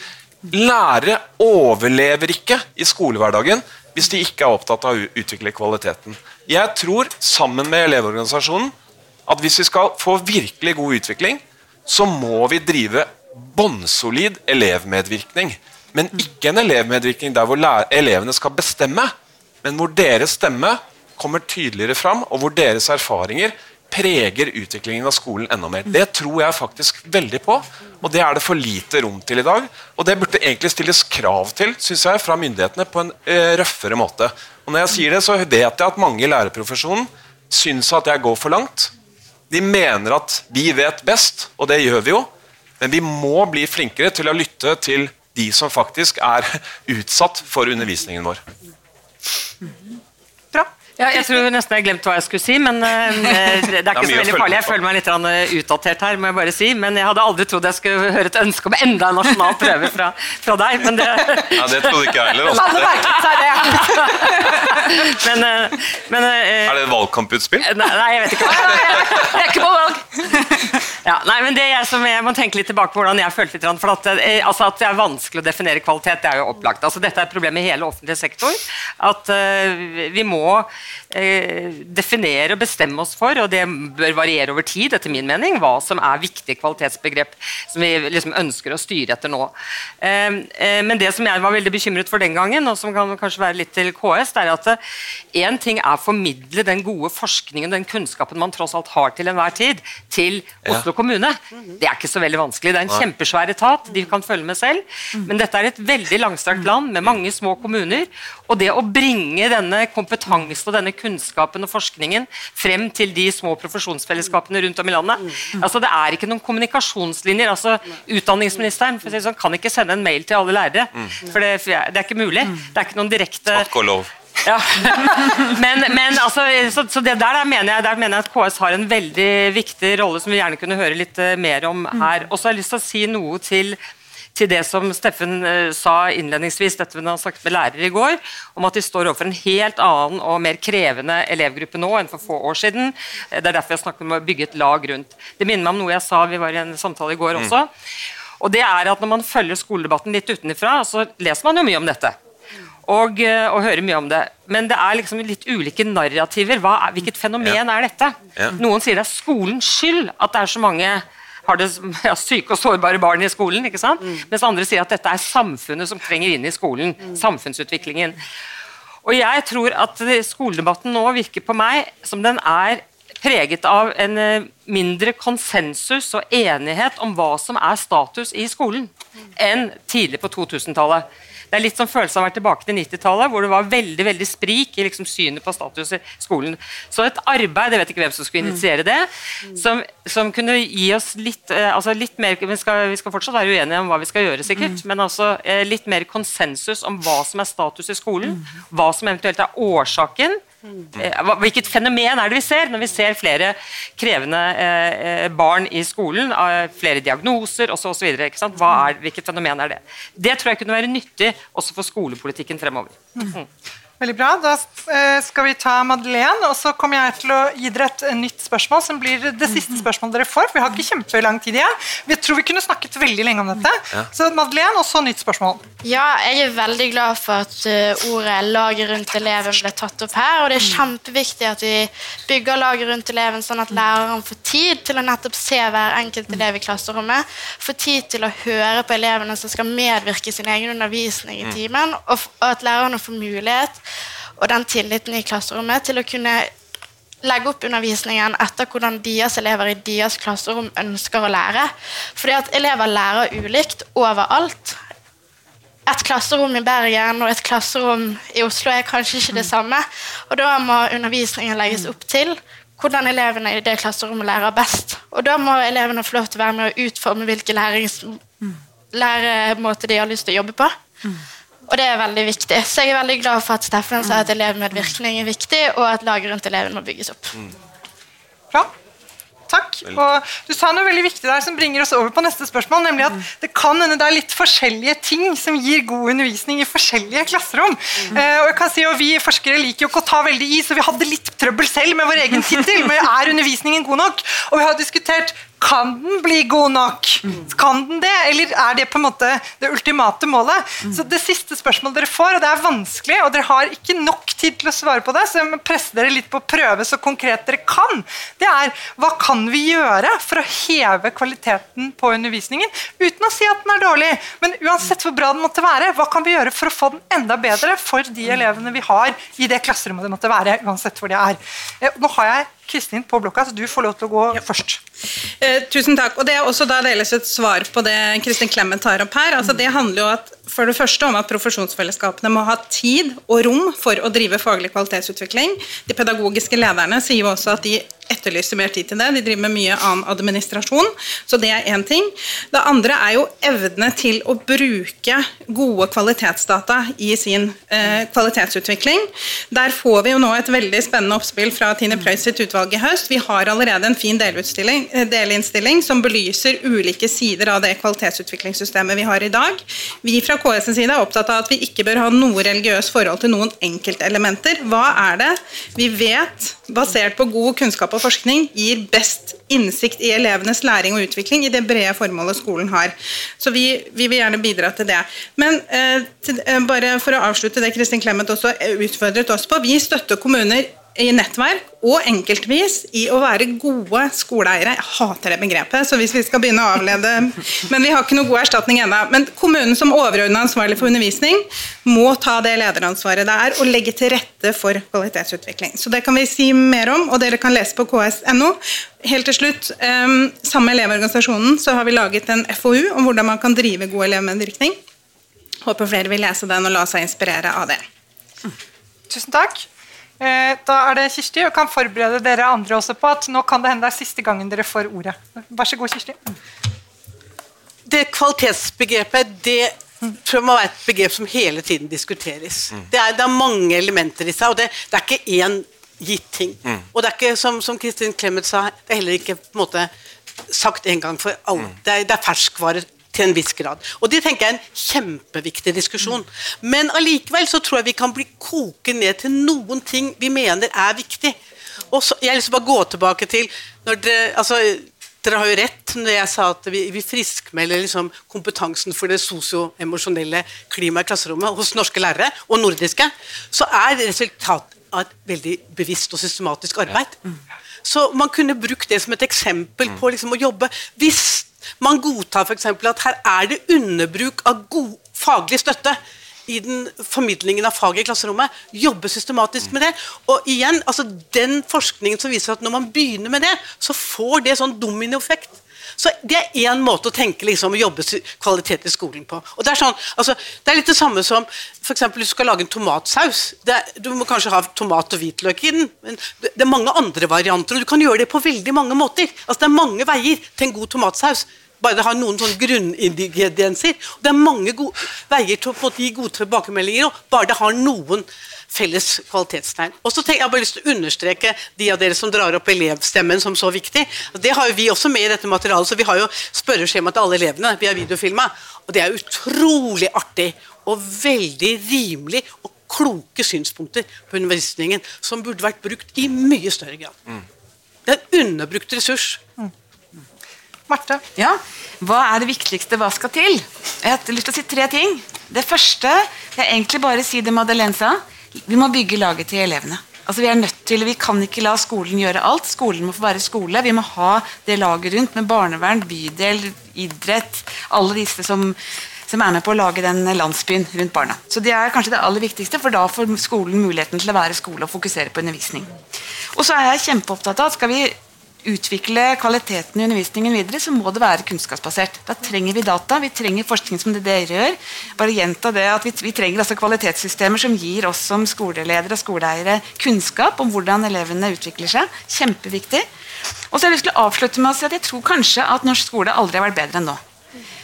Lærere overlever ikke i skolehverdagen hvis de ikke er opptatt av å utvikle kvaliteten. Jeg tror, sammen med Elevorganisasjonen, at hvis vi skal få virkelig god utvikling, så må vi drive bunnsolid elevmedvirkning. Men ikke en elevmedvirkning der hvor elevene skal bestemme, men hvor deres stemme kommer tydeligere fram, og hvor deres erfaringer preger utviklingen av skolen enda mer. Det tror jeg faktisk veldig på, og det er det for lite rom til i dag. Og det burde egentlig stilles krav til synes jeg, fra myndighetene på en uh, røffere måte. Og når jeg sier det, så vet jeg at mange i lærerprofesjonen syns at jeg går for langt. De mener at vi vet best, og det gjør vi jo. Men vi må bli flinkere til å lytte til de som faktisk er utsatt for undervisningen vår. Ja, jeg tror nesten jeg glemte hva jeg skulle si, men uh, det er ikke så veldig farlig. Jeg føler meg litt uh, utdatert her, må jeg bare si. Men jeg hadde aldri trodd jeg skulle høre et ønske om enda en nasjonal prøve fra, fra deg. Men det, ja, det trodde ikke jeg heller. Også. Alle merket seg det. men, uh, men, er det et valgkamputspill? Nei, nei, jeg vet ikke. Jeg er ikke på valg! Ja, nei, men det jeg, som jeg må tenke litt tilbake på hvordan jeg følte litt, for at, altså, at det er vanskelig å definere kvalitet, det er jo opplagt. Altså, dette er et problem i hele offentlig sektor. At vi må eh, definere og bestemme oss for, og det bør variere over tid, etter min mening, hva som er viktige kvalitetsbegrep som vi liksom ønsker å styre etter nå. Eh, eh, men det som jeg var veldig bekymret for den gangen, og som kan kanskje være litt til KS, det er at én ting er å formidle den gode forskningen, den kunnskapen man tross alt har til enhver tid, til Oslo ja. kommune. Det er ikke så veldig vanskelig. Det er en kjempesvær etat, de kan følge med selv. Men dette er et veldig langstrakt land med mange små kommuner. Og det å bringe denne kompetansen og denne kunnskapen og forskningen frem til de små profesjonsfellesskapene rundt om i landet. Mm. Altså, det er ikke noen kommunikasjonslinjer. altså Utdanningsministeren si sånn, kan ikke sende en mail til alle lærere. Mm. For det, det, er ikke mulig. Mm. Det er ikke noen direkte Takk og lov. Ja. men, men altså, så, så der, der, mener jeg, der, mener jeg, at KS har en veldig viktig rolle som vi gjerne kunne høre litt uh, mer om her. Og så har jeg lyst til å si noe til til det som Steffen uh, sa innledningsvis, dette vi har snakket med lærere i går, om at de står overfor en helt annen og mer krevende elevgruppe nå enn for få år siden. Eh, det er derfor jeg snakker om å bygge et lag rundt. Det minner meg om noe jeg sa, vi var i en samtale i går mm. også. Og det er at Når man følger skoledebatten litt utenfra, så leser man jo mye om dette. Og, eh, og, hører mye om det. Men det er liksom litt ulike narrativer. Hva, hvilket fenomen ja. er dette? Ja. Noen sier det er skolens skyld at det er så mange har det ja, syke og sårbare barn i skolen. ikke sant? Mm. Mens andre sier at dette er samfunnet som trenger inn i skolen. Mm. Samfunnsutviklingen. Og jeg tror at skoledebatten nå virker på meg som den er preget av en eh, mindre konsensus og enighet om hva som er status i skolen, mm. enn tidlig på 2000-tallet. Det er litt sånn følelse av å være tilbake til 90-tallet, hvor det var veldig veldig sprik i liksom synet på status i skolen. Så et arbeid, jeg vet ikke hvem som skulle initiere det, som, som kunne gi oss litt, eh, altså litt mer vi skal, vi skal, fortsatt være uenige om hva vi skal gjøre, sikkert, mm. men altså eh, litt mer konsensus om hva som er status i skolen, hva som eventuelt er årsaken hvilket fenomen er det vi ser når vi ser flere krevende eh, barn i skolen? Flere diagnoser osv. Hvilket fenomen er det? Det tror jeg kunne være nyttig også for skolepolitikken fremover. Mm. Veldig bra. Da eh, skal vi ta Madeleine, og så kommer jeg til å gi dere et eh, nytt spørsmål, som blir det siste spørsmålet dere får. for Vi har ikke kjempelang tid igjen. Vi tror vi kunne snakket veldig lenge om dette. Ja. Så Madeleine, og så nytt spørsmål. Ja, jeg er veldig glad for at uh, ordet 'laget rundt eleven' ble tatt opp her. Og det er kjempeviktig at vi bygger laget rundt eleven, sånn at læreren får tid til å nettopp se hver enkelt elev i klasserommet. Får tid til å høre på elevene som skal medvirke i sin egen undervisning i timen. Og, og at lærerne får mulighet og den tilliten i klasserommet til å kunne legge opp undervisningen etter hvordan deres elever i deres klasserom ønsker å lære. Fordi at elever lærer ulikt overalt. Et klasserom i Bergen og et klasserom i Oslo er kanskje ikke det samme. Og da må undervisningen legges opp til hvordan elevene i det klasserommet lærer best. Og da må elevene få lov til å være med å utforme hvilke lærings læremåter de har lyst til å jobbe på. Og det er veldig viktig. Så jeg er veldig glad for at Steffen sa at elevmedvirkning er viktig, og at laget rundt eleven må bygges opp. Bra. Takk. Og du sa noe veldig viktig der som bringer oss over på neste spørsmål, nemlig at det kan hende det er litt forskjellige ting som gir god undervisning i forskjellige klasserom. Eh, og jeg kan si, og Vi forskere liker jo ikke å ta veldig i, så vi hadde litt trøbbel selv med vår egen tittel. Men er undervisningen god nok? Og vi har diskutert kan den bli god nok? Kan den det, eller er det på en måte det ultimate målet? Så Det siste spørsmålet dere får, og det er vanskelig, og dere har ikke nok tid til å svare på det, så jeg må presse dere litt på å prøve så konkret dere kan, det er hva kan vi gjøre for å heve kvaliteten på undervisningen uten å si at den er dårlig? Men uansett hvor bra den måtte være, hva kan vi gjøre for å få den enda bedre for de elevene vi har i det klasserommet det måtte være, uansett hvor det er? Eh, Nå har jeg Kristin på blokka, så du får lov til å gå først. Eh, tusen takk. Og Det er også da deles et svar på det Kristin Clemet tar opp her. Altså Det handler jo at, for det første om at profesjonsfellesskapene må ha tid og rom for å drive faglig kvalitetsutvikling. De pedagogiske lederne sier jo også at de etterlyser mer tid til det. De driver med mye annen administrasjon, så det er én ting. Det andre er jo evne til å bruke gode kvalitetsdata i sin eh, kvalitetsutvikling. Der får vi jo nå et veldig spennende oppspill fra Tine Preus sitt utvalg i høst. Vi har allerede en fin eh, delinnstilling som belyser ulike sider av det kvalitetsutviklingssystemet vi har i dag. Vi fra KS side er opptatt av at vi ikke bør ha noe religiøst forhold til noen enkeltelementer. Hva er det vi vet, basert på god kunnskap og forskning, gir best innsikt i elevenes læring og utvikling i det brede formålet skolen har. Så vi, vi vil gjerne bidra til det. Men eh, til, eh, bare for å avslutte det Kristin Clemet også utfordret oss på, vi støtter kommuner i nettverk og enkeltvis i å være gode skoleeiere. Jeg hater det begrepet, så hvis vi skal begynne å avlede Men vi har ikke noe god erstatning ennå. Men kommunen som overordna ansvarlig for undervisning må ta det lederansvaret det er og legge til rette for kvalitetsutvikling. Så det kan vi si mer om, og dere kan lese på ks.no. Helt til slutt, um, Sammen med Elevorganisasjonen så har vi laget en FoU om hvordan man kan drive god elevmedvirkning. Håper flere vil lese den og la seg inspirere av det. Tusen takk. Eh, Da er det Kirsti, og kan forberede dere andre også på at nå kan det hende det er siste gangen dere får ordet. Vær så god, Kirsti. Det kvalitetsbegrepet det tror jeg må være et begrep som hele tiden diskuteres. Det, er, det er mange elementer i seg, og det, det er ikke én gitt ting. Og det er ikke, som, som Kristin Clemet sa, det er heller ikke på en måte sagt en gang for alle. Det, er, det er ferskvare til en viss grad. Og det tenker jeg er en kjempeviktig diskusjon. Men allikevel så tror jeg vi kan bli koke ned til noen ting vi mener er viktig. Og så, jeg har lyst til å bare gå tilbake til når dere, altså, dere har jo rett når jeg sa at vi, vi friskmelder liksom kompetansen for det sosioemosjonelle klimaet i klasserommet hos norske lærere, og nordiske, så er det resultat av et veldig bevisst og systematisk arbeid. Så man kunne brukt det som et eksempel på liksom å jobbe. Hvis man godtar f.eks. at her er det underbruk av god faglig støtte i den formidlingen av faget i klasserommet, jobbe systematisk med det. Og igjen, altså den forskningen som viser at når man begynner med det, så får det sånn dominoeffekt. Så Det er én måte å tenke liksom, å jobbe kvalitet i skolen på. Og Det er sånn, altså, det er litt det samme som for eksempel, du skal lage en tomatsaus. Det du må kanskje ha tomat og hvitløk i den, men det, er mange andre varianter, og du kan gjøre det på veldig mange måter. Altså, Det er mange veier til en god tomatsaus. Bare det har noen sånne grunningredienser. Det er mange veier til å få de gode tilbakemeldinger, og bare det har noen felles kvalitetstegn. Og så tenker Jeg bare lyst til å understreke de av dere som drar opp elevstemmen som så viktig. Det har jo vi også med i dette materialet, så vi har jo spørreskjema til alle elevene. Vi har videofilma, og det er utrolig artig og veldig rimelig og kloke synspunkter på undervisningen som burde vært brukt i mye større grad. Det er en underbrukt ressurs. Marte? Ja, Hva er det viktigste? Hva skal til? Jeg har lyst til å si tre ting. Det første jeg egentlig bare si det Madeleine sa. Vi må bygge laget til elevene. Altså Vi er nødt til, vi kan ikke la skolen gjøre alt. Skolen må få være skole. Vi må ha det laget rundt med barnevern, bydel, idrett. Alle disse som, som er med på å lage den landsbyen rundt barna. Så Det er kanskje det aller viktigste, for da får skolen muligheten til å være skole og fokusere på undervisning. Og så er jeg kjempeopptatt av at skal vi utvikle kvaliteten i undervisningen videre, så må det være kunnskapsbasert. Da trenger vi data, vi trenger forskning som det dere gjør. Bare gjenta det at Vi, vi trenger altså kvalitetssystemer som gir oss som skoleledere og skoleeiere kunnskap om hvordan elevene utvikler seg. Kjempeviktig. Og så har jeg lyst til å avslutte med å si at jeg tror kanskje at norsk skole aldri har vært bedre enn nå.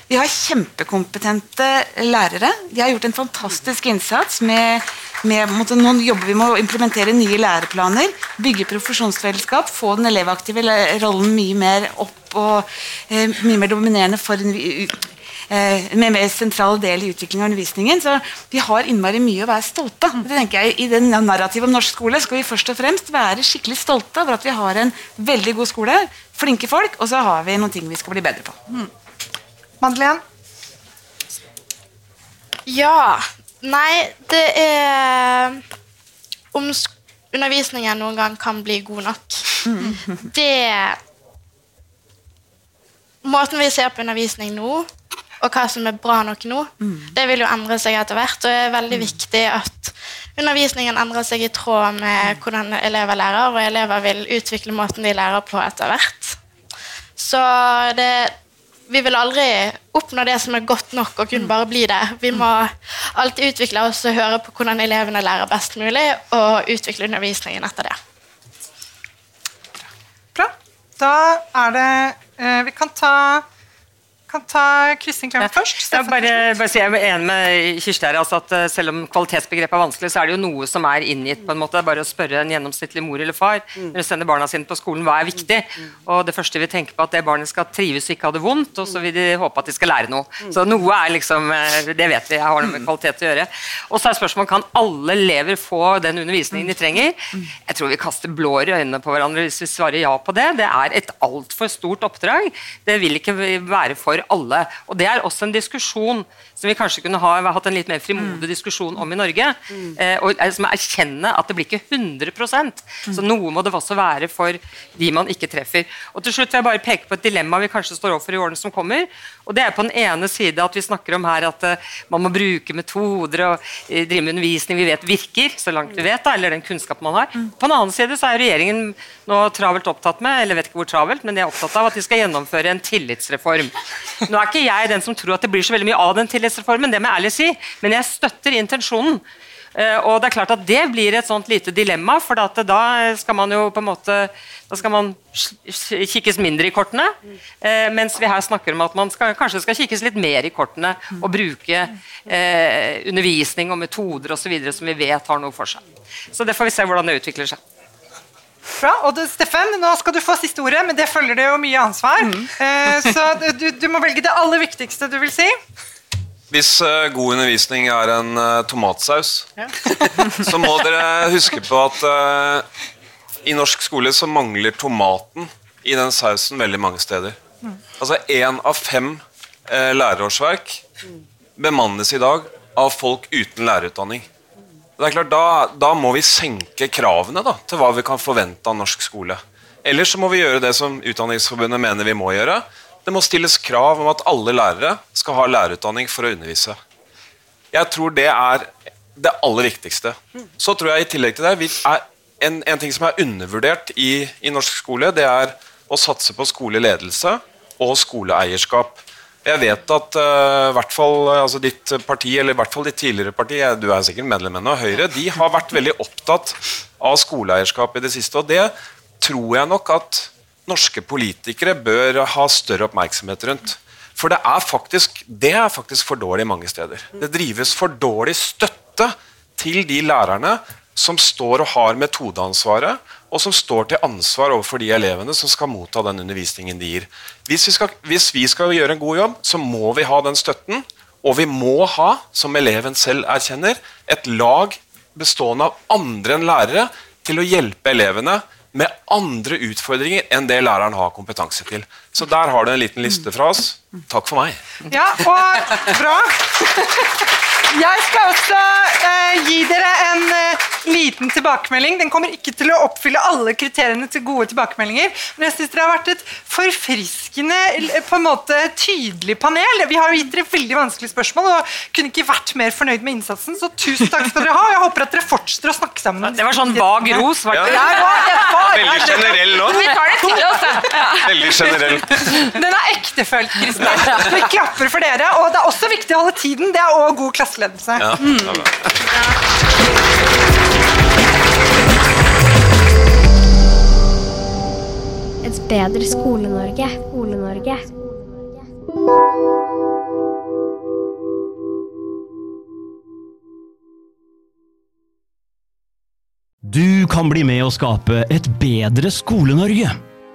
Vi har kjempekompetente lærere. De har gjort en fantastisk innsats. med, med måtte, Nå jobber vi med å implementere nye læreplaner, bygge profesjonsfellesskap, få den elevaktive rollen mye mer opp og eh, mye mer dominerende for en eh, med mer sentral del i utviklingen av undervisningen. Så vi har innmari mye å være stolte av. Det tenker jeg, I den narrativet om norsk skole skal vi først og fremst være skikkelig stolte over at vi har en veldig god skole, flinke folk, og så har vi noen ting vi skal bli bedre på. Mm. Madeleine? Ja. Nei, det er Om undervisningen noen gang kan bli god nok. Det Måten vi ser på undervisning nå, og hva som er bra nok nå, det vil jo endre seg etter hvert. Og det er veldig viktig at undervisningen endrer seg i tråd med hvordan elever lærer, og elever vil utvikle måten de lærer på etter hvert. Så det vi vil aldri oppnå det som er godt nok og kun bare bli det. Vi må alltid utvikle oss og høre på hvordan elevene lærer best mulig, og utvikle undervisningen etter det. Bra. Da er det eh, Vi kan ta kan ta Kristin Clemet først. Ja, bare, bare si, jeg er enig med Kirsti her, altså at eh, Selv om kvalitetsbegrepet er vanskelig, så er det jo noe som er inngitt. på en måte, Bare å spørre en gjennomsnittlig mor eller far mm. når de sender barna sine på skolen, hva er viktig? Mm. Og Det første vi tenker på, at det barnet skal trives og ikke ha det vondt, og så vil de håpe at de skal lære noe. Mm. Så noe er liksom, eh, Det vet vi jeg har noe med kvalitet å gjøre. Og så er spørsmålet kan alle elever få den undervisningen de trenger. Jeg tror vi kaster blår i øynene på hverandre hvis vi svarer ja på det. Det er et altfor stort oppdrag. Det vil ikke være for alle. Og Det er også en diskusjon som vi kanskje kunne ha hatt en litt mer frimodig diskusjon om i Norge. Mm. Eh, og som erkjenne at det blir ikke 100% Så noe må det også være for de man ikke treffer. Og til slutt vil jeg bare peke på et dilemma vi kanskje står overfor i årene som kommer. Og Det er på den ene side at vi snakker om her at uh, man må bruke metoder og uh, drive med undervisning vi vet virker, så langt vi vet, da, eller den kunnskapen man har. Mm. På den annen side så er regjeringen nå travelt opptatt med eller vet ikke hvor travelt, men de er opptatt av at de skal gjennomføre en tillitsreform. Nå er ikke jeg den som tror at det blir så veldig mye av den tillitsreformen, det må jeg ærlig si, men jeg støtter intensjonen. Uh, og det er klart at det blir et sånt lite dilemma, for da skal man jo på en måte da skal man kikkes mindre i kortene, uh, mens vi her snakker om at man skal, kanskje skal kikkes litt mer i kortene og bruke eh, undervisning og metoder og så videre som vi vet har noe for seg. Så det får vi se hvordan det utvikler seg. Bra. Og du, Steffen, nå skal du få siste ordet, men det følger det jo mye ansvar. Mm. Eh, så du, du, må velge det aller viktigste du vil si. Hvis uh, god undervisning er en uh, tomatsaus, ja. så må dere huske på at uh, i norsk skole så mangler tomaten i den sausen veldig mange steder. Mm. Altså én av fem lærerårsverk bemannes i dag av folk uten lærerutdanning. Det er klart, da, da, må vi senke kravene da, til hva vi kan forvente av norsk skole. Ellers så må vi gjøre det som Utdanningsforbundet mener vi må gjøre. Det må stilles krav om at alle lærere skal ha lærerutdanning for å undervise. Jeg tror det er det aller viktigste. Så tror jeg i tillegg til det en, en, ting som er undervurdert i, i norsk skole, det er å satse på skoleledelse og skoleeierskap. Jeg vet at uh, hvert fall, altså ditt parti, eller i hvert fall ditt tidligere parti, du er sikkert medlem ennå, Høyre, de har vært veldig opptatt av skoleeierskap i det siste. Og det tror jeg nok at norske politikere bør ha større oppmerksomhet rundt. For det er faktisk, det er faktisk for dårlig mange steder. Det drives for dårlig støtte til de lærerne som står og har metodeansvaret, og som står til ansvar overfor de elevene som skal motta den undervisningen de gir. Hvis vi, skal, hvis vi skal gjøre en god jobb, så må vi ha den støtten. Og vi må ha, som eleven selv erkjenner, et lag bestående av andre enn lærere til å hjelpe elevene med andre utfordringer enn det læreren har kompetanse til. Så der har du en liten liste fra oss. Takk for meg. Ja, og bra. Jeg skal også eh, gi dere en eh, liten tilbakemelding. Den kommer ikke til å oppfylle alle kriteriene til gode tilbakemeldinger, men jeg syns dere har vært et forfriskende, på en måte tydelig panel. Vi har jo gitt dere veldig vanskelige spørsmål og kunne ikke vært mer fornøyd med innsatsen, så tusen takk skal dere ha. Jeg håper at dere fortsetter å snakke sammen. Det var sånn vag ros, var det? Ja, ja, det var, Veldig generell nå. Vi tar det til oss, ja. Veldig generell. Den er ektefølt, Kristin. Vi klapper for dere. Og det er også viktig å holde tiden. Det er òg god klasseledelse. Ja, det er bra. Et bedre Skole-Norge. Skole-Norge. Du kan bli med å skape et bedre Skole-Norge.